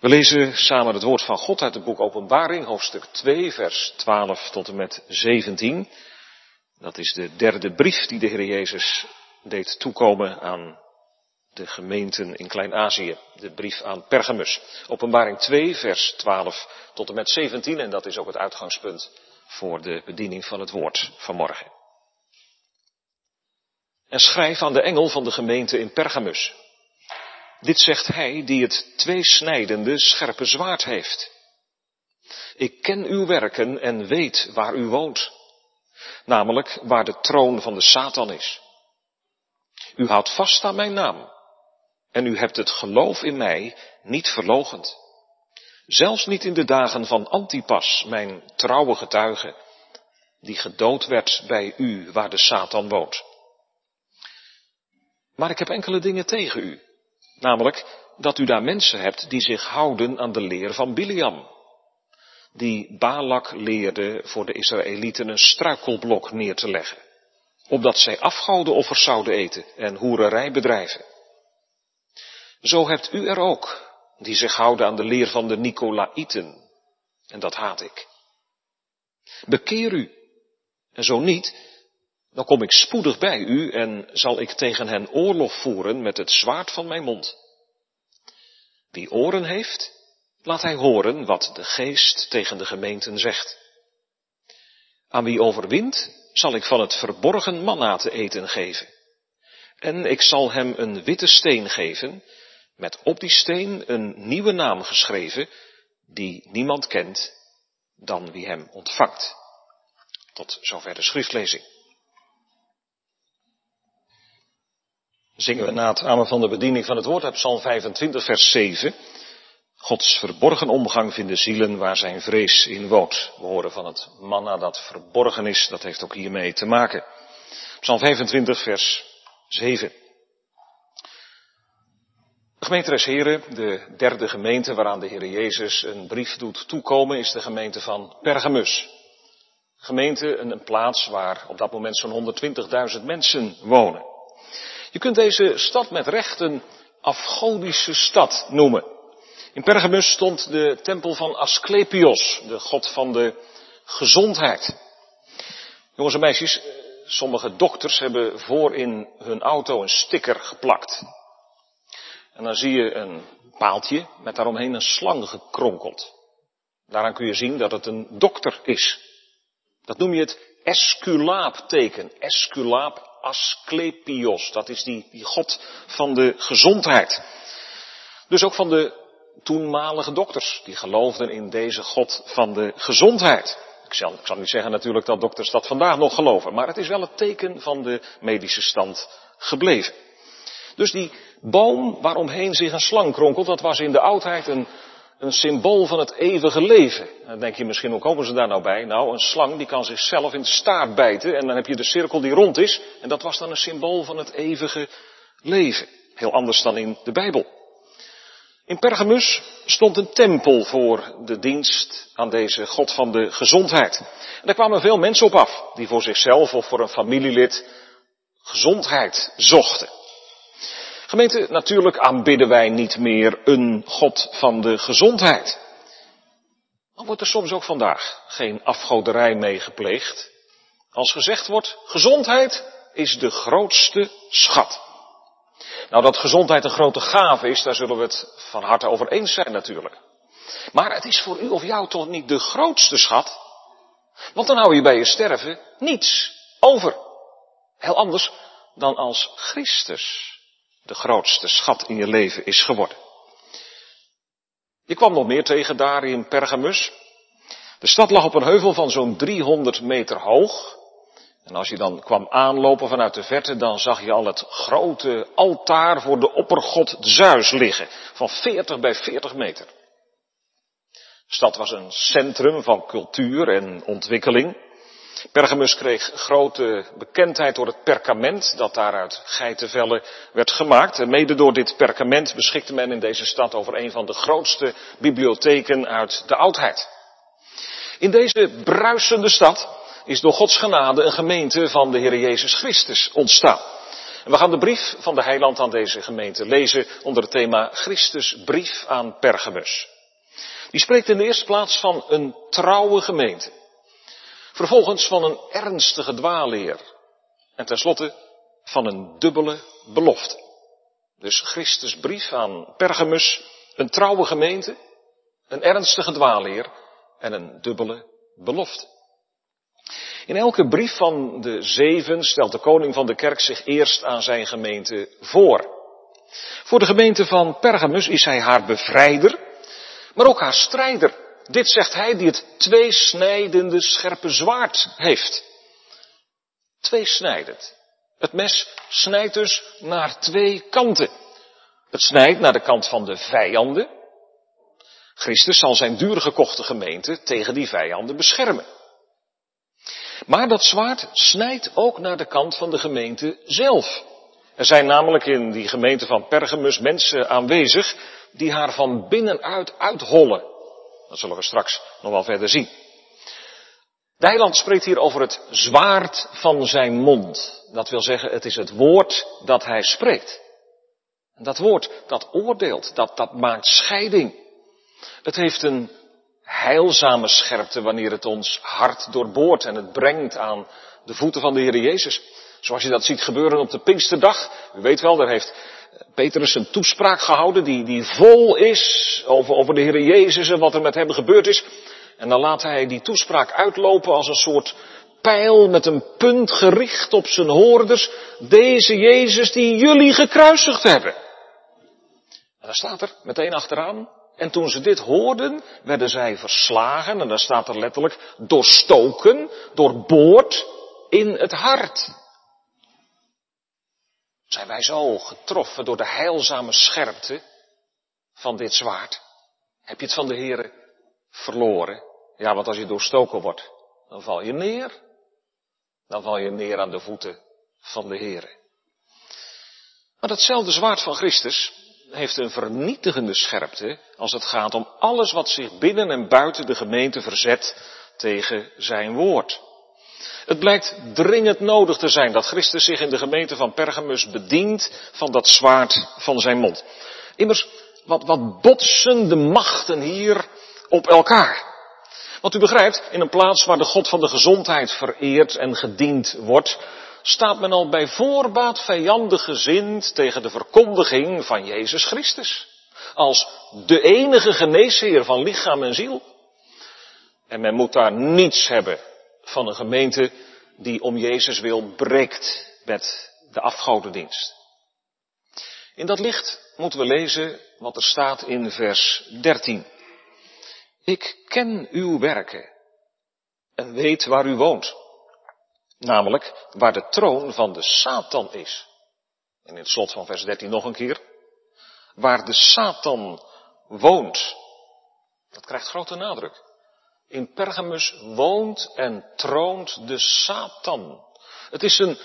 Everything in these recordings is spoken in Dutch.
We lezen samen het woord van God uit het boek Openbaring, hoofdstuk 2, vers 12 tot en met 17. Dat is de derde brief die de Heer Jezus deed toekomen aan de gemeenten in Klein-Azië. De brief aan Pergamus. Openbaring 2, vers 12 tot en met 17. En dat is ook het uitgangspunt voor de bediening van het woord vanmorgen. En schrijf aan de engel van de gemeente in Pergamus. Dit zegt hij die het tweesnijdende scherpe zwaard heeft. Ik ken uw werken en weet waar u woont, namelijk waar de troon van de Satan is. U houdt vast aan mijn naam en u hebt het geloof in mij niet verlogend. Zelfs niet in de dagen van Antipas, mijn trouwe getuige, die gedood werd bij u waar de Satan woont. Maar ik heb enkele dingen tegen u Namelijk dat u daar mensen hebt die zich houden aan de leer van Biliam. Die Balak leerde voor de Israëlieten een struikelblok neer te leggen. Opdat zij afgodenoffers zouden eten en hoererij bedrijven. Zo hebt u er ook, die zich houden aan de leer van de Nicolaïten. En dat haat ik. Bekeer u. En zo niet, dan kom ik spoedig bij u en zal ik tegen hen oorlog voeren met het zwaard van mijn mond. Wie oren heeft, laat hij horen wat de geest tegen de gemeenten zegt. Aan wie overwint, zal ik van het verborgen manna te eten geven. En ik zal hem een witte steen geven, met op die steen een nieuwe naam geschreven, die niemand kent dan wie hem ontvangt. Tot zover de schriftlezing. Zingen we na het amen van de bediening van het woord uit Psalm 25, vers 7. Gods verborgen omgang vinden zielen waar zijn vrees in woont. We horen van het manna dat verborgen is, dat heeft ook hiermee te maken. Psalm 25, vers 7. Gemeenteres Heren, de derde gemeente waaraan de Heer Jezus een brief doet toekomen, is de gemeente van Pergamus. Gemeente, een plaats waar op dat moment zo'n 120.000 mensen wonen. Je kunt deze stad met recht een afgodische stad noemen. In Pergamus stond de tempel van Asclepios, de god van de gezondheid. Jongens en meisjes, sommige dokters hebben voor in hun auto een sticker geplakt. En dan zie je een paaltje met daaromheen een slang gekronkeld. Daaraan kun je zien dat het een dokter is. Dat noem je het esculaapteken. Esculaap Asclepios. Dat is die, die god van de gezondheid. Dus ook van de toenmalige dokters. Die geloofden in deze god van de gezondheid. Ik zal, ik zal niet zeggen natuurlijk dat dokters dat vandaag nog geloven. Maar het is wel het teken van de medische stand gebleven. Dus die boom waaromheen zich een slang kronkelt, dat was in de oudheid een een symbool van het eeuwige leven. Dan denk je misschien, hoe komen ze daar nou bij? Nou, een slang die kan zichzelf in de staart bijten en dan heb je de cirkel die rond is. En dat was dan een symbool van het eeuwige leven. Heel anders dan in de Bijbel. In Pergamus stond een tempel voor de dienst aan deze God van de gezondheid. En daar kwamen veel mensen op af, die voor zichzelf of voor een familielid gezondheid zochten. Gemeente, natuurlijk aanbidden wij niet meer een God van de gezondheid. Maar wordt er soms ook vandaag geen afgoderij mee gepleegd? Als gezegd wordt, gezondheid is de grootste schat. Nou, dat gezondheid een grote gave is, daar zullen we het van harte over eens zijn natuurlijk. Maar het is voor u of jou toch niet de grootste schat? Want dan hou je bij je sterven niets over. Heel anders dan als Christus de grootste schat in je leven is geworden. Je kwam nog meer tegen daar in Pergamus. De stad lag op een heuvel van zo'n 300 meter hoog. En als je dan kwam aanlopen vanuit de verte, dan zag je al het grote altaar voor de oppergod Zeus liggen. Van 40 bij 40 meter. De stad was een centrum van cultuur en ontwikkeling. Pergamus kreeg grote bekendheid door het perkament dat daar uit geitenvellen werd gemaakt. En mede door dit perkament beschikte men in deze stad over een van de grootste bibliotheken uit de oudheid. In deze bruisende stad is door Gods genade een gemeente van de Heer Jezus Christus ontstaan. En we gaan de brief van de heiland aan deze gemeente lezen onder het thema Christus brief aan Pergamus. Die spreekt in de eerste plaats van een trouwe gemeente. Vervolgens van een ernstige dwaalleer. En tenslotte van een dubbele belofte. Dus Christus brief aan Pergamus, een trouwe gemeente, een ernstige dwaalleer en een dubbele belofte. In elke brief van de zeven stelt de koning van de kerk zich eerst aan zijn gemeente voor. Voor de gemeente van Pergamus is hij haar bevrijder, maar ook haar strijder. Dit zegt hij die het tweesnijdende scherpe zwaard heeft. Tweesnijdend. Het mes snijdt dus naar twee kanten. Het snijdt naar de kant van de vijanden. Christus zal zijn duur gekochte gemeente tegen die vijanden beschermen. Maar dat zwaard snijdt ook naar de kant van de gemeente zelf. Er zijn namelijk in die gemeente van Pergamus mensen aanwezig die haar van binnenuit uithollen. Dat zullen we straks nog wel verder zien. Dijland spreekt hier over het zwaard van zijn mond. Dat wil zeggen, het is het woord dat hij spreekt. Dat woord, dat oordeelt, dat, dat maakt scheiding. Het heeft een heilzame scherpte wanneer het ons hart doorboort en het brengt aan de voeten van de Heer Jezus. Zoals je dat ziet gebeuren op de Pinksterdag. U weet wel, daar heeft Petrus een toespraak gehouden die, die vol is over, over de Heer Jezus en wat er met hem gebeurd is. En dan laat hij die toespraak uitlopen als een soort pijl met een punt gericht op zijn hoorders. Deze Jezus die jullie gekruisigd hebben. En dan staat er meteen achteraan, en toen ze dit hoorden, werden zij verslagen, en dan staat er letterlijk, doorstoken, doorboord in het hart. Zijn wij zo getroffen door de heilzame scherpte van dit zwaard? Heb je het van de Heere verloren? Ja, want als je doorstoken wordt, dan val je neer. Dan val je neer aan de voeten van de Heere. Maar datzelfde zwaard van Christus heeft een vernietigende scherpte als het gaat om alles wat zich binnen en buiten de gemeente verzet tegen zijn woord. Het blijkt dringend nodig te zijn dat Christus zich in de gemeente van Pergamus bedient van dat zwaard van zijn mond. Immers, wat, wat botsen de machten hier op elkaar. Want u begrijpt, in een plaats waar de God van de gezondheid vereerd en gediend wordt, staat men al bij voorbaat vijandig gezind tegen de verkondiging van Jezus Christus. Als de enige geneesheer van lichaam en ziel. En men moet daar niets hebben van een gemeente die om Jezus wil breekt met de afgodendienst. In dat licht moeten we lezen wat er staat in vers 13. Ik ken uw werken en weet waar u woont Namelijk waar de troon van de Satan is. En in het slot van vers 13 nog een keer. Waar de Satan woont. Dat krijgt grote nadruk. In Pergamus woont en troont de Satan. Het is een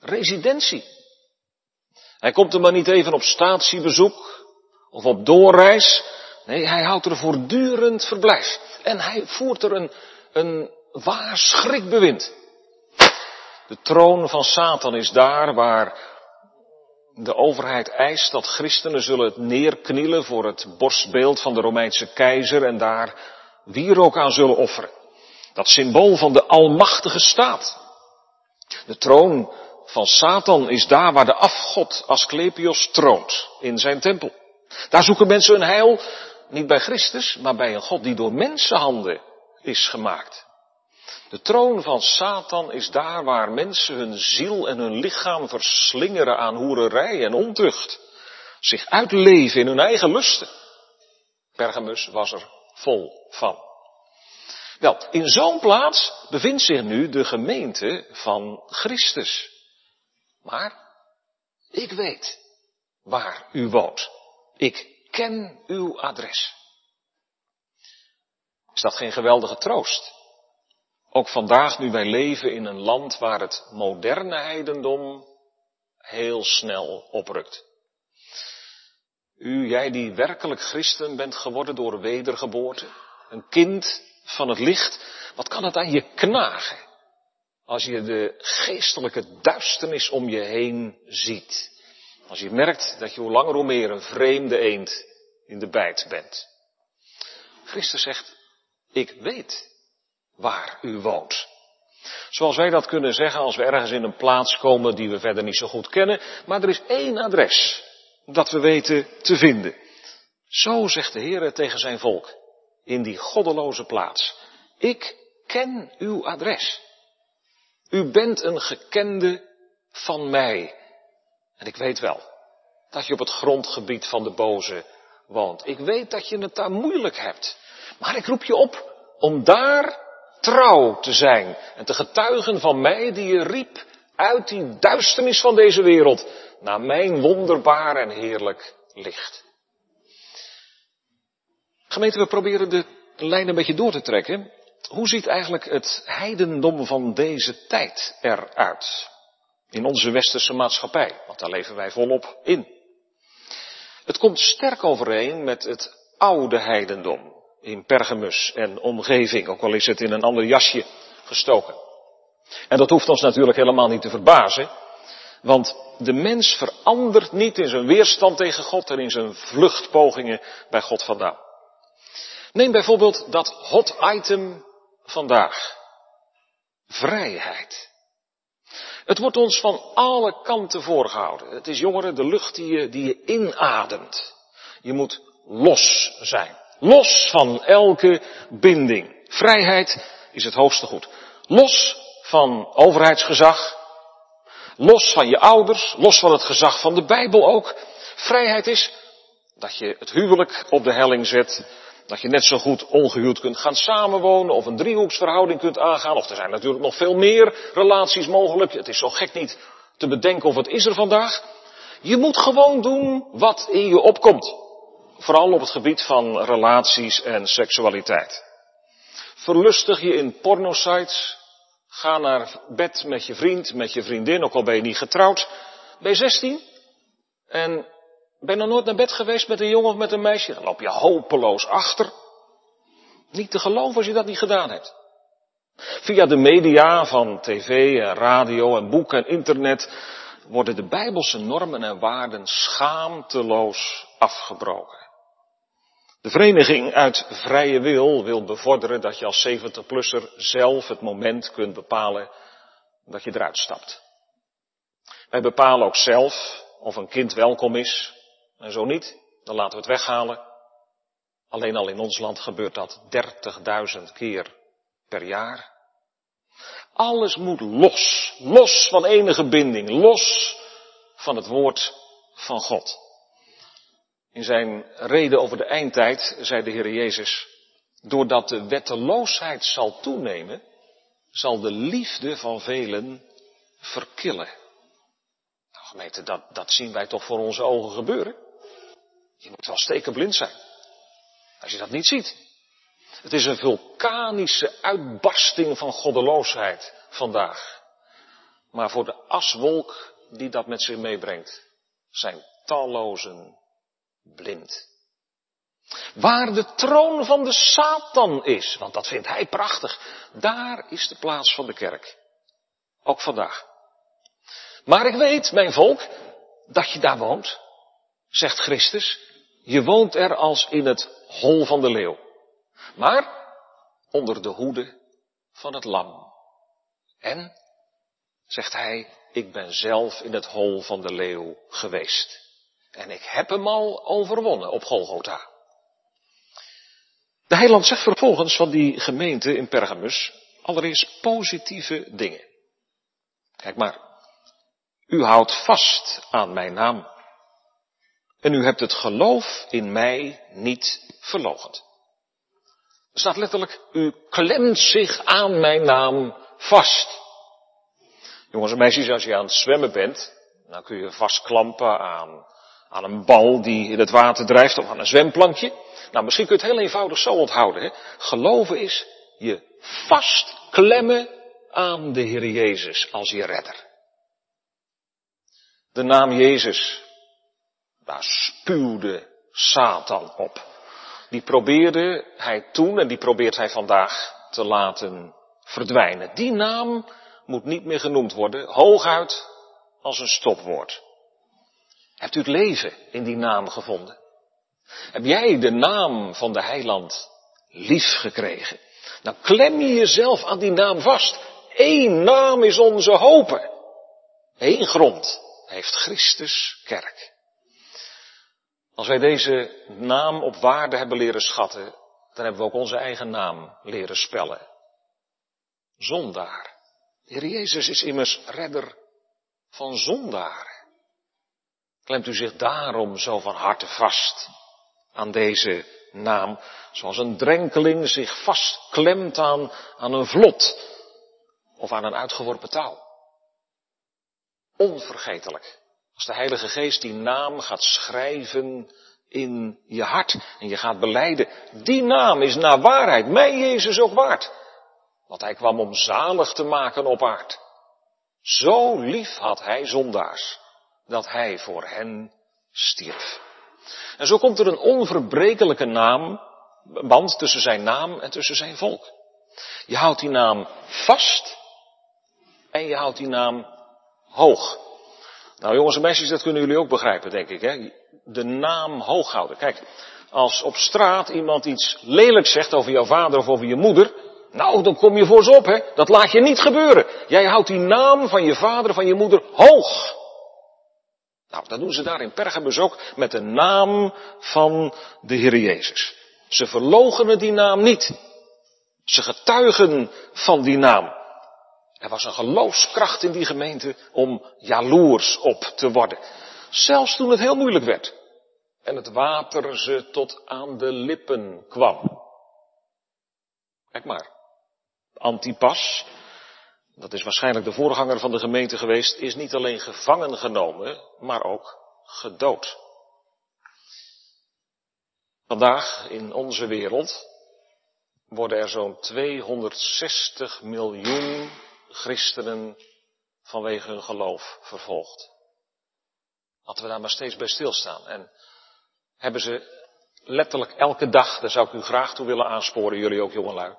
residentie. Hij komt er maar niet even op statiebezoek of op doorreis. Nee, hij houdt er voortdurend verblijf. En hij voert er een, een waar schrikbewind. De troon van Satan is daar waar de overheid eist dat christenen zullen neerknielen voor het borstbeeld van de Romeinse keizer en daar wierook aan zullen offeren. Dat symbool van de almachtige staat. De troon van Satan is daar waar de afgod Asclepios troont in zijn tempel. Daar zoeken mensen hun heil niet bij Christus, maar bij een God die door mensenhanden is gemaakt. De troon van Satan is daar waar mensen hun ziel en hun lichaam verslingeren aan hoererij en ontucht. Zich uitleven in hun eigen lusten. Pergamus was er vol van. Wel, in zo'n plaats bevindt zich nu de gemeente van Christus. Maar ik weet waar u woont. Ik ken uw adres. Is dat geen geweldige troost? Ook vandaag, nu wij leven in een land waar het moderne heidendom heel snel oprukt. U, jij die werkelijk christen bent geworden door wedergeboorte, een kind van het licht, wat kan het aan je knagen? Als je de geestelijke duisternis om je heen ziet. Als je merkt dat je hoe langer hoe meer een vreemde eend in de bijt bent. Christus zegt, ik weet waar u woont. Zoals wij dat kunnen zeggen als we ergens in een plaats komen die we verder niet zo goed kennen, maar er is één adres dat we weten te vinden. Zo zegt de Heer tegen zijn volk in die goddeloze plaats. Ik ken uw adres. U bent een gekende van mij. En ik weet wel dat je op het grondgebied van de boze woont. Ik weet dat je het daar moeilijk hebt. Maar ik roep je op om daar trouw te zijn en te getuigen van mij die je riep uit die duisternis van deze wereld naar mijn wonderbaar en heerlijk licht. Gemeente, we proberen de lijn een beetje door te trekken. Hoe ziet eigenlijk het heidendom van deze tijd eruit? In onze westerse maatschappij, want daar leven wij volop in. Het komt sterk overeen met het oude heidendom in Pergamus en omgeving, ook al is het in een ander jasje gestoken. En dat hoeft ons natuurlijk helemaal niet te verbazen, want de mens verandert niet in zijn weerstand tegen God en in zijn vluchtpogingen bij God vandaan. Neem bijvoorbeeld dat hot item vandaag. Vrijheid. Het wordt ons van alle kanten voorgehouden. Het is jongeren de lucht die je, die je inademt. Je moet los zijn. Los van elke binding. Vrijheid is het hoogste goed. Los van overheidsgezag. Los van je ouders. Los van het gezag van de Bijbel ook. Vrijheid is dat je het huwelijk op de helling zet. Dat je net zo goed ongehuwd kunt gaan samenwonen of een driehoeksverhouding kunt aangaan. Of er zijn natuurlijk nog veel meer relaties mogelijk. Het is zo gek niet te bedenken of het is er vandaag. Je moet gewoon doen wat in je opkomt. Vooral op het gebied van relaties en seksualiteit. Verlustig je in pornosites. Ga naar bed met je vriend, met je vriendin, ook al ben je niet getrouwd. Ben je 16 en ben je nog nooit naar bed geweest met een jongen of met een meisje? Dan loop je hopeloos achter. Niet te geloven als je dat niet gedaan hebt. Via de media van tv en radio en boek en internet worden de bijbelse normen en waarden schaamteloos afgebroken. De vereniging uit vrije wil wil bevorderen dat je als 70-plusser zelf het moment kunt bepalen dat je eruit stapt. Wij bepalen ook zelf of een kind welkom is en zo niet, dan laten we het weghalen. Alleen al in ons land gebeurt dat 30.000 keer per jaar. Alles moet los, los van enige binding, los van het woord van God. In zijn reden over de eindtijd zei de Heer Jezus, doordat de wetteloosheid zal toenemen, zal de liefde van velen verkillen. Nou gemeente, dat, dat zien wij toch voor onze ogen gebeuren. Je moet wel stekenblind zijn. Als je dat niet ziet. Het is een vulkanische uitbarsting van goddeloosheid vandaag. Maar voor de aswolk die dat met zich meebrengt, zijn tallozen blind. Waar de troon van de Satan is, want dat vindt hij prachtig, daar is de plaats van de kerk. Ook vandaag. Maar ik weet, mijn volk, dat je daar woont, zegt Christus. Je woont er als in het hol van de leeuw. Maar onder de hoede van het lam. En, zegt hij, ik ben zelf in het hol van de leeuw geweest. En ik heb hem al overwonnen op Golgotha. De heiland zegt vervolgens van die gemeente in Pergamus allereerst positieve dingen. Kijk maar, u houdt vast aan mijn naam. En u hebt het geloof in mij niet verlogend. Er staat letterlijk, u klemt zich aan mijn naam vast. Jongens en meisjes, als je aan het zwemmen bent, dan kun je vastklampen aan, aan een bal die in het water drijft of aan een zwemplankje. Nou, misschien kun je het heel eenvoudig zo onthouden. Hè? Geloven is je vastklemmen aan de Heer Jezus als je redder. De naam Jezus daar spuwde Satan op. Die probeerde hij toen en die probeert hij vandaag te laten verdwijnen. Die naam moet niet meer genoemd worden, hooguit als een stopwoord. Hebt u het leven in die naam gevonden? Heb jij de naam van de heiland lief gekregen? Dan klem je jezelf aan die naam vast. Eén naam is onze hopen. Eén grond heeft Christus kerk. Als wij deze naam op waarde hebben leren schatten, dan hebben we ook onze eigen naam leren spellen. Zondaar. De Heer Jezus is immers redder van zondaren. Klemt u zich daarom zo van harte vast aan deze naam, zoals een drenkeling zich vastklemt aan, aan een vlot of aan een uitgeworpen touw. Onvergetelijk. Als de Heilige Geest die naam gaat schrijven in je hart en je gaat beleiden, die naam is naar waarheid mij Jezus ook waard. Want hij kwam om zalig te maken op aard. Zo lief had hij zondaars, dat hij voor hen stierf. En zo komt er een onverbrekelijke naam, band tussen zijn naam en tussen zijn volk. Je houdt die naam vast en je houdt die naam hoog. Nou jongens en meisjes, dat kunnen jullie ook begrijpen, denk ik. Hè? De naam hoog houden. Kijk, als op straat iemand iets lelijks zegt over jouw vader of over je moeder, nou, dan kom je voor ze op, hè. Dat laat je niet gebeuren. Jij houdt die naam van je vader, van je moeder hoog. Nou, dat doen ze daar in Pergamus ook met de naam van de Heer Jezus. Ze verlogenen die naam niet. Ze getuigen van die naam. Er was een geloofskracht in die gemeente om jaloers op te worden. Zelfs toen het heel moeilijk werd. En het water ze tot aan de lippen kwam. Kijk maar. Antipas, dat is waarschijnlijk de voorganger van de gemeente geweest, is niet alleen gevangen genomen, maar ook gedood. Vandaag in onze wereld worden er zo'n 260 miljoen christenen vanwege hun geloof vervolgd. Laten we daar maar steeds bij stilstaan. En hebben ze letterlijk elke dag, daar zou ik u graag toe willen aansporen, jullie ook jongelui,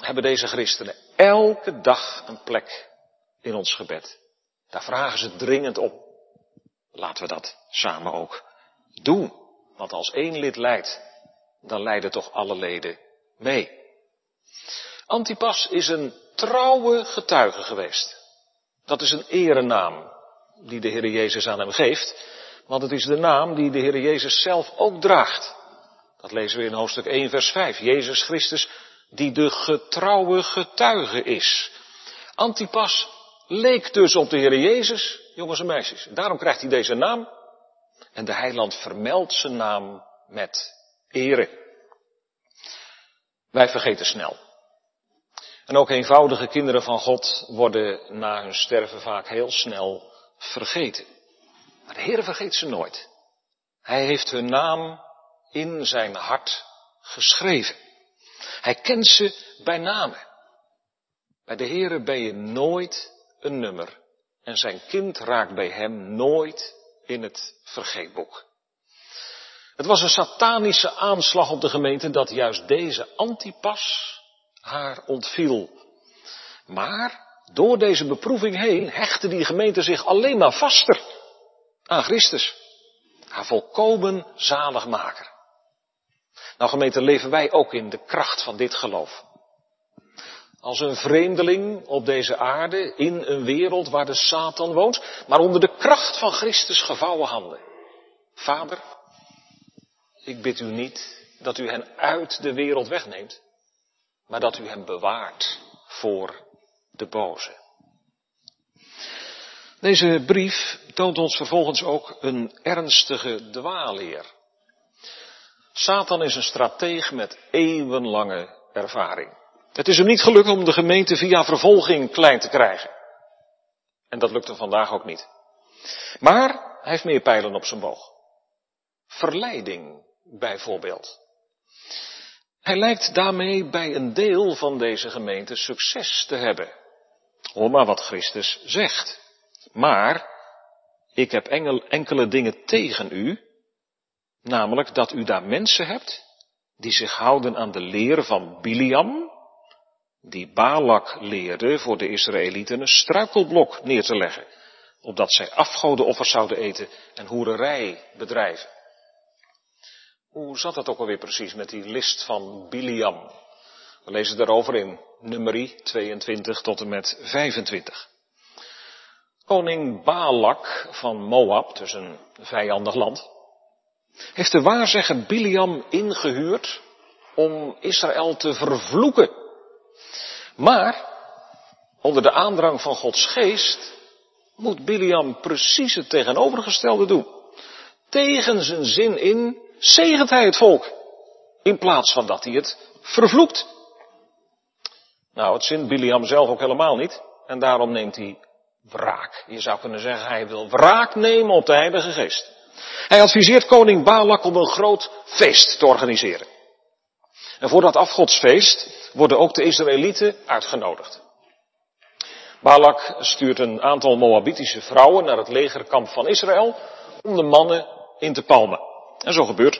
hebben deze christenen elke dag een plek in ons gebed. Daar vragen ze dringend om. Laten we dat samen ook doen. Want als één lid leidt, dan leiden toch alle leden mee. Antipas is een trouwe getuige geweest. Dat is een erenaam die de Heer Jezus aan hem geeft. Want het is de naam die de Heer Jezus zelf ook draagt. Dat lezen we in hoofdstuk 1 vers 5. Jezus Christus die de getrouwe getuige is. Antipas leek dus op de Heer Jezus, jongens en meisjes. Daarom krijgt hij deze naam. En de heiland vermeldt zijn naam met ere. Wij vergeten snel. En ook eenvoudige kinderen van God worden na hun sterven vaak heel snel vergeten. Maar de Heer vergeet ze nooit. Hij heeft hun naam in zijn hart geschreven. Hij kent ze bij name. Bij de Heere ben je nooit een nummer. En zijn kind raakt bij hem nooit in het vergeetboek. Het was een satanische aanslag op de gemeente dat juist deze antipas haar ontviel. Maar door deze beproeving heen hechtte die gemeente zich alleen maar vaster aan Christus. Haar volkomen zaligmaker. Nou gemeente, leven wij ook in de kracht van dit geloof. Als een vreemdeling op deze aarde, in een wereld waar de Satan woont, maar onder de kracht van Christus gevouwen handen. Vader, ik bid u niet dat u hen uit de wereld wegneemt, maar dat u hen bewaart voor de boze. Deze brief toont ons vervolgens ook een ernstige dwaalleer. Satan is een strateeg met eeuwenlange ervaring. Het is hem niet gelukt om de gemeente via vervolging klein te krijgen. En dat lukt hem vandaag ook niet. Maar hij heeft meer pijlen op zijn boog. Verleiding bijvoorbeeld. Hij lijkt daarmee bij een deel van deze gemeente succes te hebben. Hoor maar wat Christus zegt. Maar ik heb enkele dingen tegen u, namelijk dat u daar mensen hebt die zich houden aan de leer van Biliam, die Balak leerde voor de Israëlieten een struikelblok neer te leggen, opdat zij afgodenoffers zouden eten en hoererij bedrijven. Hoe zat dat ook alweer precies met die list van Biliam? We lezen daarover in nummerie 22 tot en met 25. Koning Balak van Moab, dus een vijandig land, heeft de waarzegger Biliam ingehuurd om Israël te vervloeken. Maar, onder de aandrang van Gods geest, moet Biliam precies het tegenovergestelde doen. Tegen zijn zin in zegent hij het volk, in plaats van dat hij het vervloekt. Nou, het zint Biliam zelf ook helemaal niet, en daarom neemt hij wraak. Je zou kunnen zeggen, hij wil wraak nemen op de Heilige Geest. Hij adviseert koning Balak om een groot feest te organiseren. En voor dat afgodsfeest worden ook de Israëlieten uitgenodigd. Balak stuurt een aantal Moabitische vrouwen naar het legerkamp van Israël om de mannen in te palmen. En zo gebeurt.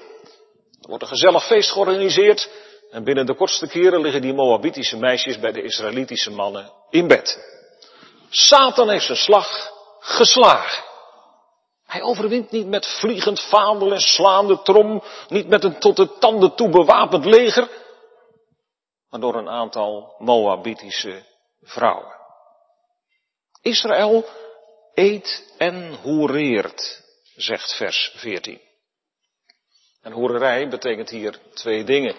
Er wordt een gezellig feest georganiseerd en binnen de kortste keren liggen die Moabitische meisjes bij de Israëlitische mannen in bed. Satan heeft zijn slag geslagen. Hij overwint niet met vliegend vaandel en slaande trom, niet met een tot de tanden toe bewapend leger, maar door een aantal Moabitische vrouwen. Israël eet en hoereert, zegt vers 14. En hoererij betekent hier twee dingen.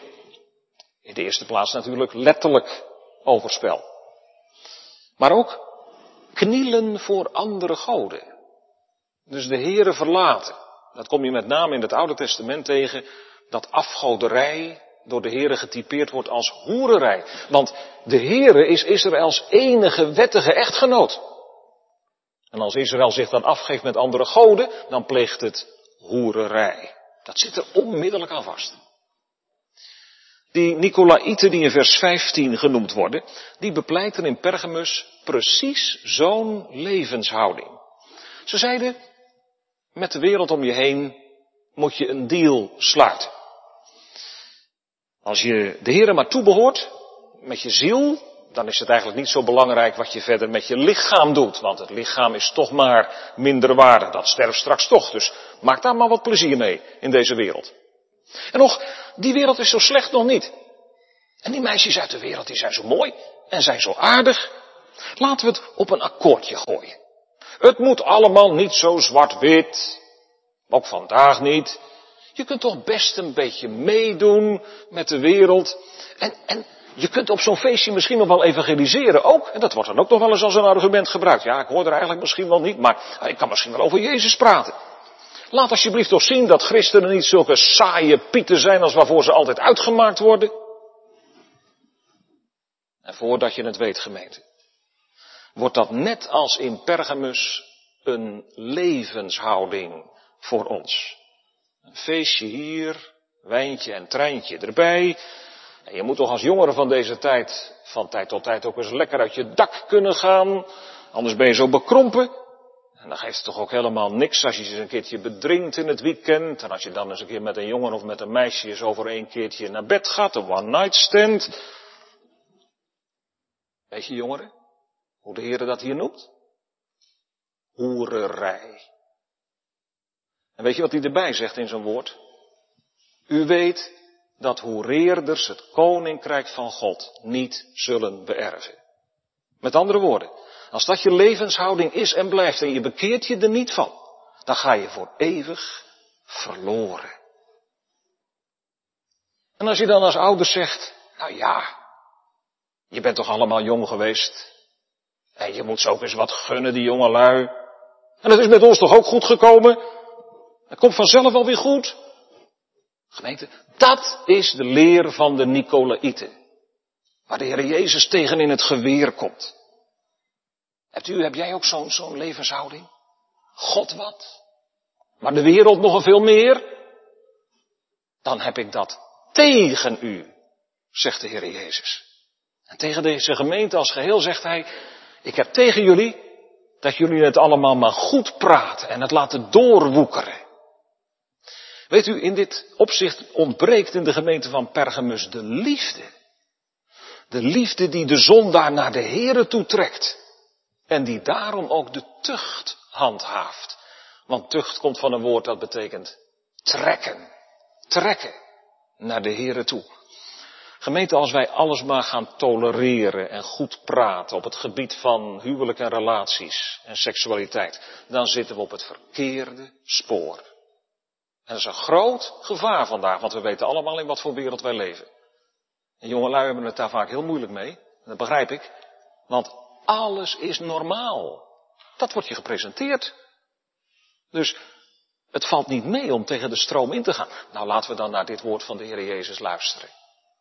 In de eerste plaats natuurlijk letterlijk overspel. Maar ook knielen voor andere goden. Dus de Here verlaten. Dat kom je met name in het Oude Testament tegen, dat afgoderij door de Here getypeerd wordt als hoererij. Want de Here is Israëls enige wettige echtgenoot. En als Israël zich dan afgeeft met andere goden, dan pleegt het hoererij. Dat zit er onmiddellijk aan vast. Die Nicolaïten die in vers 15 genoemd worden, die bepleiten in Pergamus precies zo'n levenshouding. Ze zeiden, met de wereld om je heen moet je een deal sluiten. Als je de Heer maar toebehoort, met je ziel, dan is het eigenlijk niet zo belangrijk wat je verder met je lichaam doet. Want het lichaam is toch maar minder waarde. Dat sterft straks toch. Dus maak daar maar wat plezier mee in deze wereld. En nog, die wereld is zo slecht nog niet. En die meisjes uit de wereld, die zijn zo mooi en zijn zo aardig. Laten we het op een akkoordje gooien. Het moet allemaal niet zo zwart-wit. Ook vandaag niet. Je kunt toch best een beetje meedoen met de wereld. En, en je kunt op zo'n feestje misschien nog wel evangeliseren ook. En dat wordt dan ook nog wel eens als een argument gebruikt. Ja, ik hoor er eigenlijk misschien wel niet, maar ik kan misschien wel over Jezus praten. Laat alsjeblieft toch zien dat christenen niet zulke saaie pieten zijn als waarvoor ze altijd uitgemaakt worden. En voordat je het weet, gemeente, wordt dat net als in Pergamus een levenshouding voor ons. Een feestje hier, wijntje en treintje erbij. En je moet toch als jongere van deze tijd van tijd tot tijd ook eens lekker uit je dak kunnen gaan. Anders ben je zo bekrompen. En dan geeft het toch ook helemaal niks als je eens een keertje bedrinkt in het weekend. En als je dan eens een keer met een jongen of met een meisje eens over een keertje naar bed gaat, een one night stand. Weet je jongeren, hoe de Heer dat hier noemt? Hoererij. En weet je wat hij erbij zegt in zijn woord? U weet dat hoereerders het koninkrijk van God niet zullen beërven. Met andere woorden, als dat je levenshouding is en blijft en je bekeert je er niet van, dan ga je voor eeuwig verloren. En als je dan als ouder zegt, nou ja, je bent toch allemaal jong geweest. En je moet ze ook eens wat gunnen, die jonge lui. En dat is met ons toch ook goed gekomen? Het komt vanzelf wel weer goed. Gemeente, dat is de leer van de Nicolaïten. Waar de Heer Jezus tegen in het geweer komt. Hebt u, heb jij ook zo'n zo'n levenshouding? God wat? Maar de wereld nog een veel meer? Dan heb ik dat tegen u, zegt de Heer Jezus. En tegen deze gemeente als geheel zegt hij, ik heb tegen jullie dat jullie het allemaal maar goed praten en het laten doorwoekeren. Weet u, in dit opzicht ontbreekt in de gemeente van Pergamus de liefde. De liefde die de zondaar naar de Here toetrekt. En die daarom ook de tucht handhaaft. Want tucht komt van een woord dat betekent trekken. Trekken naar de Here toe. Gemeente, als wij alles maar gaan tolereren en goed praten op het gebied van huwelijk en relaties en seksualiteit, dan zitten we op het verkeerde spoor. En dat is een groot gevaar vandaag, want we weten allemaal in wat voor wereld wij leven. En jongelui hebben het daar vaak heel moeilijk mee. Dat begrijp ik. Want alles is normaal. Dat wordt je gepresenteerd. Dus het valt niet mee om tegen de stroom in te gaan. Nou, laten we dan naar dit woord van de Heer Jezus luisteren.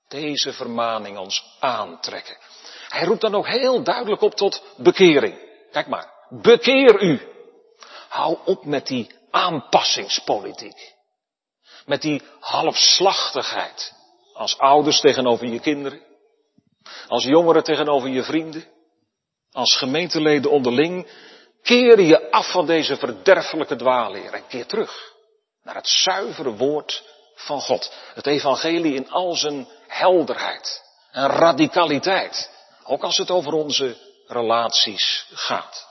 Deze vermaning ons aantrekken. Hij roept dan ook heel duidelijk op tot bekering. Kijk maar, bekeer u. Hou op met die aanpassingspolitiek. Met die halfslachtigheid. Als ouders tegenover je kinderen. Als jongeren tegenover je vrienden. Als gemeenteleden onderling. Keer je af van deze verderfelijke dwaalleer en keer terug naar het zuivere woord van God. Het evangelie in al zijn helderheid en radicaliteit. Ook als het over onze relaties gaat.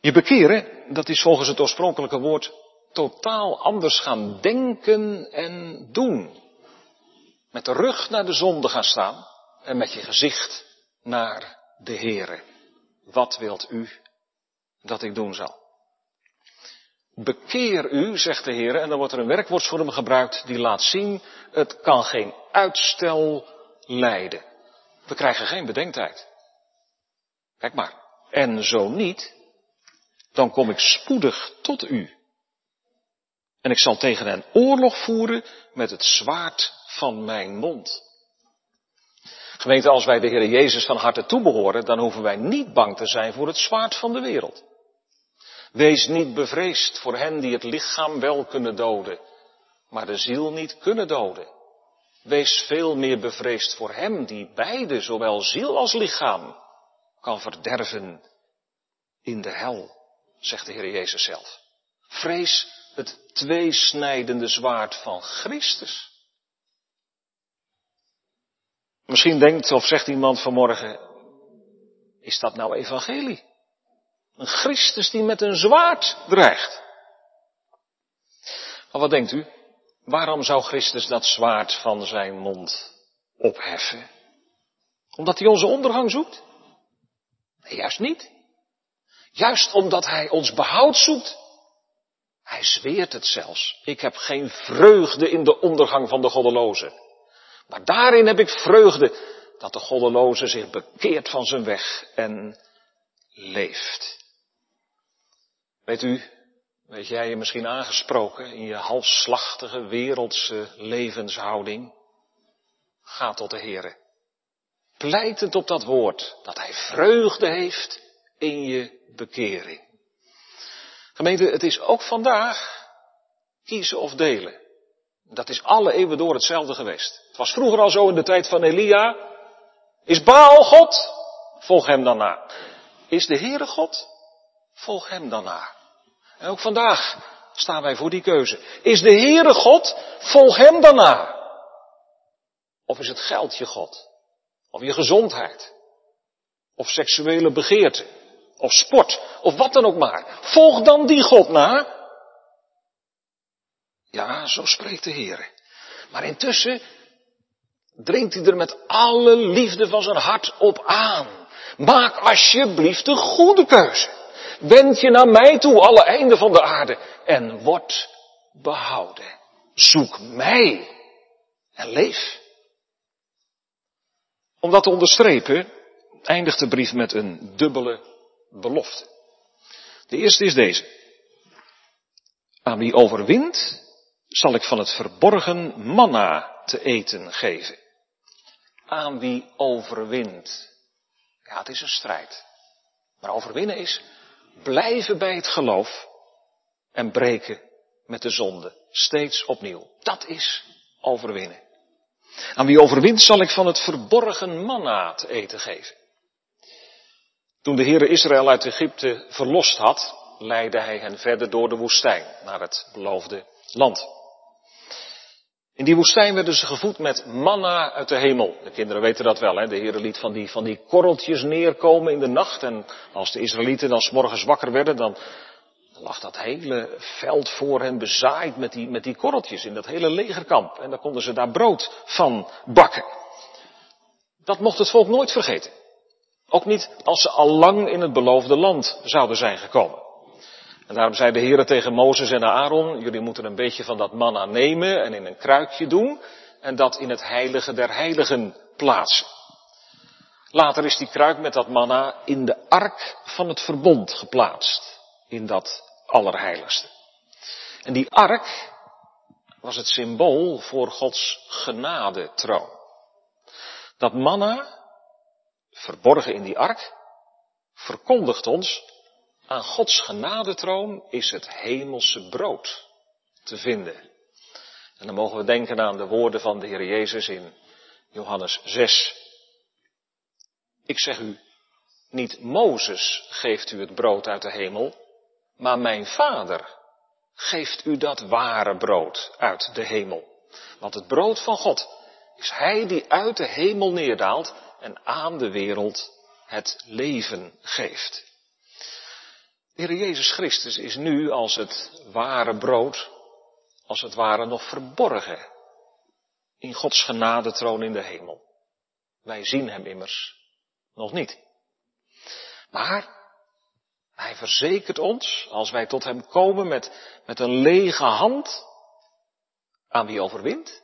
Je bekeren, dat is volgens het oorspronkelijke woord totaal anders gaan denken en doen. Met de rug naar de zonde gaan staan en met je gezicht naar de Heere. Wat wilt u dat ik doen zal? Bekeer u, zegt de Heer, en dan wordt er een werkwoordsvorm gebruikt die laat zien, het kan geen uitstel leiden. We krijgen geen bedenktijd. Kijk maar. En zo niet, dan kom ik spoedig tot u. En ik zal tegen hen oorlog voeren met het zwaard van mijn mond. Gemeente, als wij de Heer Jezus van harte toebehoren, dan hoeven wij niet bang te zijn voor het zwaard van de wereld. Wees niet bevreesd voor hen die het lichaam wel kunnen doden, maar de ziel niet kunnen doden. Wees veel meer bevreesd voor hem die beide, zowel ziel als lichaam, kan verderven in de hel, zegt de Heer Jezus zelf. Vrees het tweesnijdende zwaard van Christus. Misschien denkt of zegt iemand vanmorgen, is dat nou evangelie? Een Christus die met een zwaard dreigt. Maar wat denkt u? Waarom zou Christus dat zwaard van zijn mond opheffen? Omdat hij onze ondergang zoekt? Nee, juist niet. Juist omdat hij ons behoud zoekt. Hij zweert het zelfs. Ik heb geen vreugde in de ondergang van de goddelozen. Maar daarin heb ik vreugde dat de goddeloze zich bekeert van zijn weg en leeft. Weet u, weet jij je misschien aangesproken in je halfslachtige wereldse levenshouding? Ga tot de Heere. Pleitend op dat woord, dat Hij vreugde heeft in je bekering. Gemeente, het is ook vandaag kiezen of delen. Dat is alle eeuwen door hetzelfde geweest. Het was vroeger al zo in de tijd van Elia. Is Baal God? Volg hem dan na. Is de Heere God? Volg hem dan na. En ook vandaag staan wij voor die keuze. Is de Heere God? Volg hem dan na. Of is het geld je God? Of je gezondheid? Of seksuele begeerte? Of sport? Of wat dan ook maar. Volg dan die God na. Ja, zo spreekt de Heer. Maar intussen dringt hij er met alle liefde van zijn hart op aan. Maak alsjeblieft de goede keuze. Wend je naar mij toe, alle einden van de aarde, en word behouden. Zoek mij en leef. Om dat te onderstrepen, eindigt de brief met een dubbele belofte. De eerste is deze. Aan wie overwint, zal ik van het verborgen manna te eten geven. Aan wie overwint. Ja, het is een strijd. Maar overwinnen is blijven bij het geloof en breken met de zonde. Steeds opnieuw. Dat is overwinnen. Aan wie overwint zal ik van het verborgen manna te eten geven. Toen de Heere Israël uit Egypte verlost had, leidde hij hen verder door de woestijn naar het beloofde land. In die woestijn werden ze gevoed met manna uit de hemel. De kinderen weten dat wel, hè? De Heer liet van die, van die korreltjes neerkomen in de nacht. En als de Israëlieten dan s morgens wakker werden, dan lag dat hele veld voor hen bezaaid met die, met die korreltjes in dat hele legerkamp. En dan konden ze daar brood van bakken. Dat mocht het volk nooit vergeten. Ook niet als ze al lang in het beloofde land zouden zijn gekomen. En daarom zei de Heer tegen Mozes en Aaron, jullie moeten een beetje van dat manna nemen en in een kruikje doen en dat in het heilige der heiligen plaatsen. Later is die kruik met dat manna in de ark van het verbond geplaatst, in dat allerheiligste. En die ark was het symbool voor Gods genadetroon. Dat manna, verborgen in die ark, verkondigt ons aan Gods genadetroon is het hemelse brood te vinden. En dan mogen we denken aan de woorden van de Heer Jezus in Johannes 6. Ik zeg u, niet Mozes geeft u het brood uit de hemel, maar mijn Vader geeft u dat ware brood uit de hemel. Want het brood van God is Hij die uit de hemel neerdaalt en aan de wereld het leven geeft. Heer Jezus Christus is nu als het ware brood, als het ware nog verborgen in Gods genadetroon in de hemel. Wij zien Hem immers nog niet. Maar Hij verzekert ons, als wij tot Hem komen met, met een lege hand, aan wie overwint,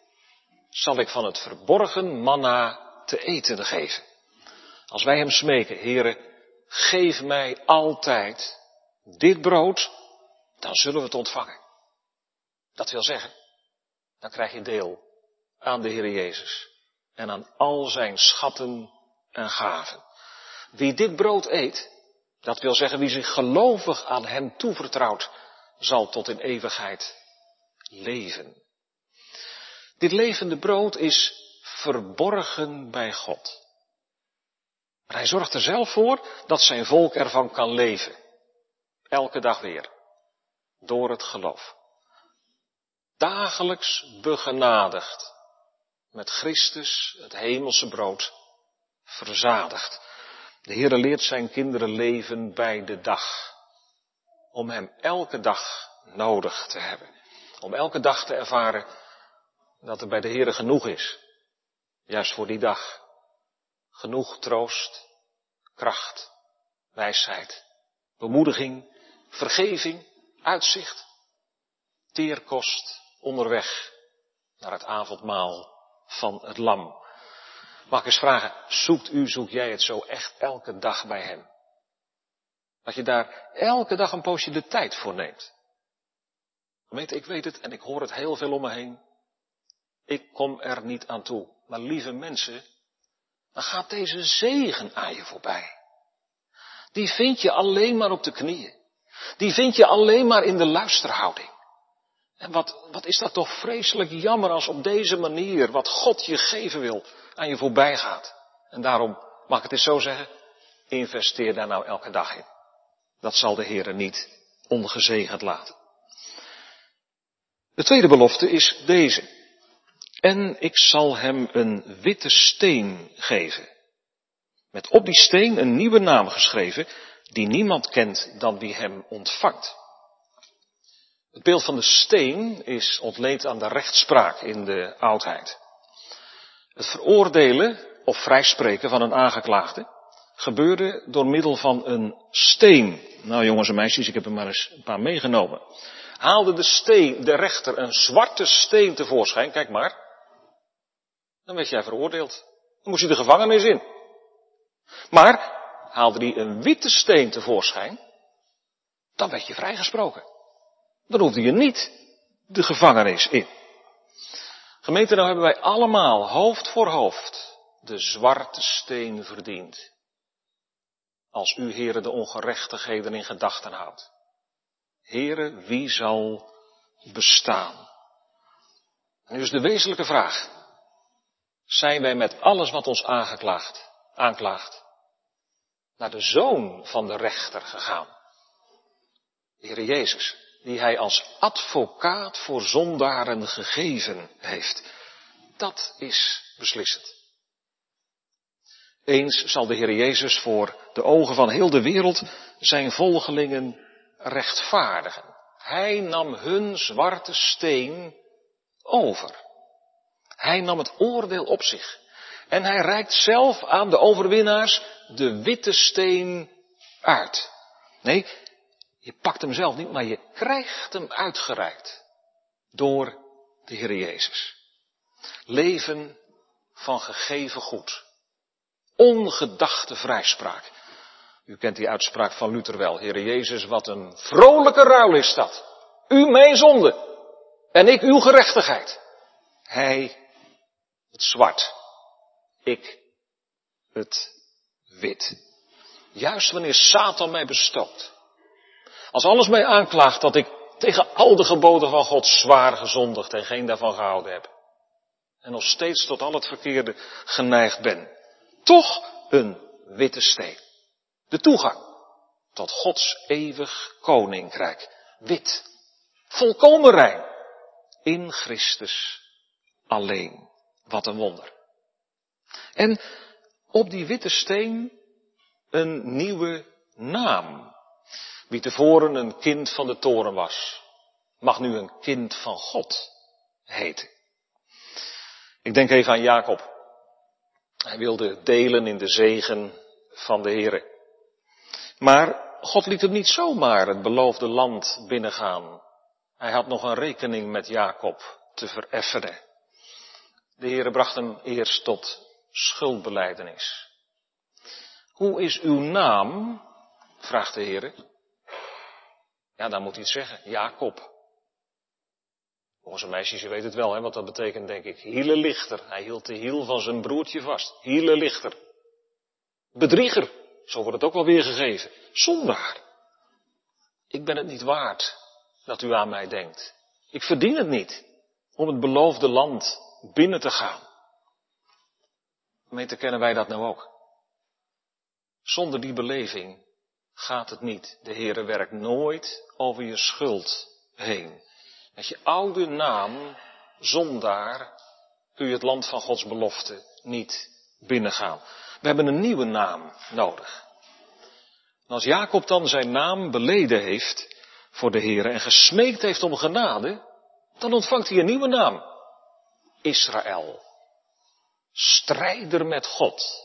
zal ik van het verborgen manna te eten geven. Als wij Hem smeken, Heere, geef mij altijd dit brood, dan zullen we het ontvangen. Dat wil zeggen, dan krijg je deel aan de Heer Jezus en aan al zijn schatten en gaven. Wie dit brood eet, dat wil zeggen wie zich gelovig aan Hem toevertrouwt, zal tot in eeuwigheid leven. Dit levende brood is verborgen bij God. Maar hij zorgt er zelf voor dat zijn volk ervan kan leven. Elke dag weer. Door het geloof. Dagelijks begenadigd. Met Christus, het hemelse brood, verzadigd. De Heere leert zijn kinderen leven bij de dag. Om hem elke dag nodig te hebben. Om elke dag te ervaren dat er bij de Heere genoeg is. Juist voor die dag. Genoeg troost, kracht, wijsheid, bemoediging vergeving, uitzicht, teerkost onderweg naar het avondmaal van het lam. Mag ik eens vragen, zoekt u, zoek jij het zo echt elke dag bij hem? Dat je daar elke dag een poosje de tijd voor neemt. Gemeente, ik weet het en ik hoor het heel veel om me heen. Ik kom er niet aan toe. Maar lieve mensen, dan gaat deze zegen aan je voorbij. Die vind je alleen maar op de knieën. Die vind je alleen maar in de luisterhouding. En wat, wat is dat toch vreselijk jammer als op deze manier wat God je geven wil aan je voorbij gaat. En daarom, mag ik het eens zo zeggen, investeer daar nou elke dag in. Dat zal de Heer niet ongezegend laten. De tweede belofte is deze. En ik zal hem een witte steen geven. Met op die steen een nieuwe naam geschreven, die niemand kent dan wie hem ontvangt. Het beeld van de steen is ontleend aan de rechtspraak in de oudheid. Het veroordelen of vrijspreken van een aangeklaagde gebeurde door middel van een steen. Nou jongens en meisjes, ik heb er maar eens een paar meegenomen. Haalde de steen, de rechter, een zwarte steen tevoorschijn, kijk maar. Dan werd jij veroordeeld. Dan moest je de gevangenis in. Maar haalde hij een witte steen tevoorschijn, dan werd je vrijgesproken. Dan hoefde je niet de gevangenis in. Gemeente, nou hebben wij allemaal hoofd voor hoofd de zwarte steen verdiend. Als u, heren, de ongerechtigheden in gedachten houdt. Heren, wie zal bestaan? nu is de wezenlijke vraag. Zijn wij met alles wat ons aangeklaagd, aanklaagt, naar de zoon van de rechter gegaan. De Heer Jezus. die hij als advocaat voor zondaren gegeven heeft. Dat is beslissend. Eens zal de Heer Jezus voor de ogen van heel de wereld zijn volgelingen rechtvaardigen. Hij nam hun zwarte steen over. Hij nam het oordeel op zich. En hij reikt zelf aan de overwinnaars de witte steen uit. Nee, je pakt hem zelf niet, maar je krijgt hem uitgereikt. Door de Heer Jezus. Leven van gegeven goed. Ongedachte vrijspraak. U kent die uitspraak van Luther wel. Heer Jezus, wat een vrolijke ruil is dat. U mijn zonde. En ik uw gerechtigheid. Hij het zwart. Ik het wit. Juist wanneer Satan mij bestookt. Als alles mij aanklaagt dat ik tegen al de geboden van God zwaar gezondigd en geen daarvan gehouden heb. En nog steeds tot al het verkeerde geneigd ben. Toch een witte steen. De toegang tot Gods eeuwig koninkrijk. Wit. Volkomen rein. In Christus alleen. Wat een wonder. En op die witte steen een nieuwe naam. Wie tevoren een kind van de toren was, mag nu een kind van God heten. Ik denk even aan Jacob. Hij wilde delen in de zegen van de Here. Maar God liet hem niet zomaar het beloofde land binnengaan. Hij had nog een rekening met Jacob te vereffenen. De Heere bracht hem eerst tot schuldbeleidenis. Hoe is uw naam? vraagt de Heere. Ja, dan moet hij het zeggen. Jacob. Onze meisjes, je weet het wel, hè, wat dat betekent, denk ik. lichter. Hij hield de hiel van zijn broertje vast. lichter. Bedrieger. Zo wordt het ook wel weergegeven. Zondaar. Ik ben het niet waard dat u aan mij denkt. Ik verdien het niet om het beloofde land binnen te gaan. Gemeente, kennen wij dat nou ook? Zonder die beleving gaat het niet. De Heere werkt nooit over je schuld heen. Met je oude naam, zondaar, kun je het land van Gods belofte niet binnengaan. We hebben een nieuwe naam nodig. En als Jacob dan zijn naam beleden heeft voor de Heer en gesmeekt heeft om genade, dan ontvangt hij een nieuwe naam. Israël. Strijder met God.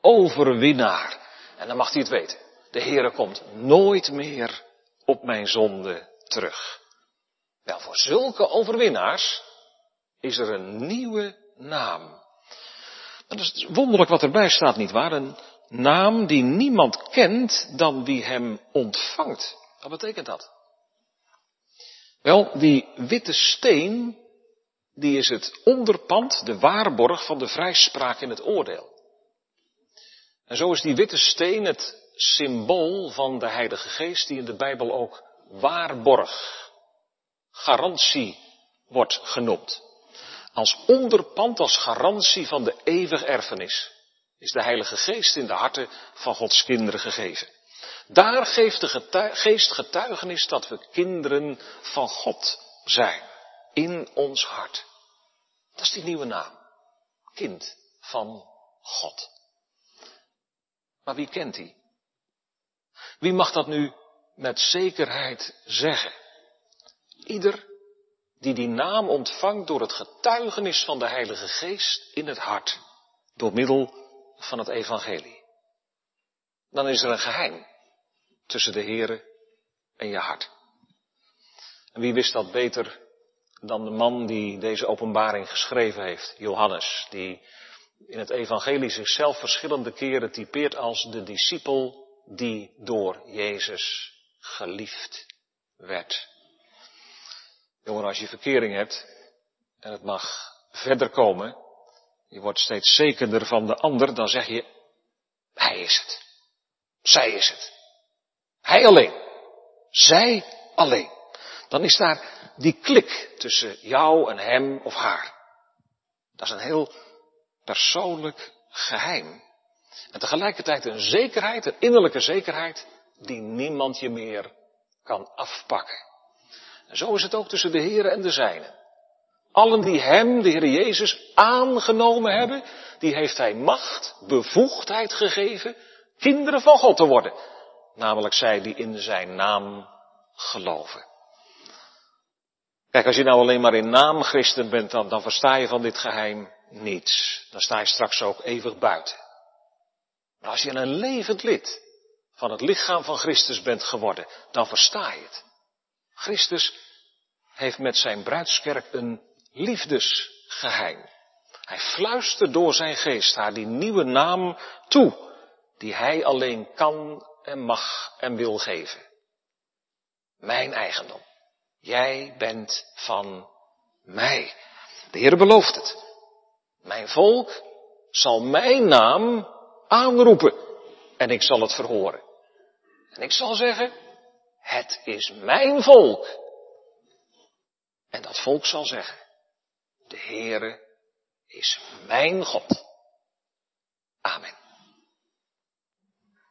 Overwinnaar. En dan mag hij het weten. De Heere komt nooit meer op mijn zonde terug. Wel, voor zulke overwinnaars is er een nieuwe naam. Dat is wonderlijk wat erbij staat, niet waar? Een naam die niemand kent dan wie hem ontvangt. Wat betekent dat? Wel, die witte steen, die is het onderpand, de waarborg van de vrijspraak in het oordeel. En zo is die witte steen het symbool van de Heilige Geest, die in de Bijbel ook waarborg, garantie wordt genoemd. Als onderpand, als garantie van de eeuwige erfenis, is de Heilige Geest in de harten van Gods kinderen gegeven. Daar geeft de geest getuigenis dat we kinderen van God zijn. In ons hart. Dat is die nieuwe naam. Kind van God. Maar wie kent die? Wie mag dat nu met zekerheid zeggen? Ieder die die naam ontvangt door het getuigenis van de Heilige Geest in het hart, door middel van het Evangelie. Dan is er een geheim tussen de Here en je hart. En wie wist dat beter dan de man die deze openbaring geschreven heeft, Johannes, die in het Evangelie zichzelf verschillende keren typeert als de discipel die door Jezus geliefd werd. Jongen, als je verkering hebt en het mag verder komen, je wordt steeds zekerder van de ander, dan zeg je, hij is het. Zij is het. Hij alleen. Zij alleen. Dan is daar die klik tussen jou en hem of haar. Dat is een heel persoonlijk geheim. En tegelijkertijd een zekerheid, een innerlijke zekerheid, die niemand je meer kan afpakken. En zo is het ook tussen de Heer en de Zijnen. Allen die Hem, de Heer Jezus, aangenomen hebben, die heeft Hij macht, bevoegdheid gegeven, kinderen van God te worden. Namelijk zij die in Zijn naam geloven. Kijk, als je nou alleen maar in naam christen bent, dan, dan versta je van dit geheim niets. Dan sta je straks ook eeuwig buiten. Maar als je een levend lid van het lichaam van Christus bent geworden, dan versta je het. Christus heeft met zijn bruidskerk een liefdesgeheim. Hij fluistert door zijn geest haar die nieuwe naam toe, die hij alleen kan en mag en wil geven. Mijn eigendom. Jij bent van mij. De Heer belooft het. Mijn volk zal mijn naam aanroepen en ik zal het verhoren. En ik zal zeggen, het is mijn volk. En dat volk zal zeggen, de Heere is mijn God. Amen.